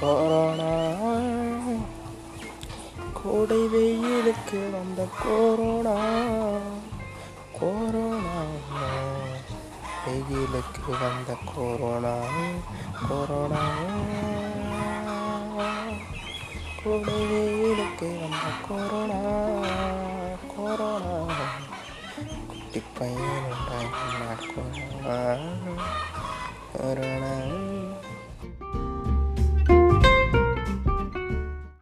Corona. கோடை வெயிலுக்கு வந்த கொரோனா. கொரோனா. வெயிலுக்கு வந்த கொரோனா. கொரோனா. கோடை வெயிலுக்கு வந்த கொரோனா. கொரோனா. குட்டி பையன் கொரோனா. கொரோனா.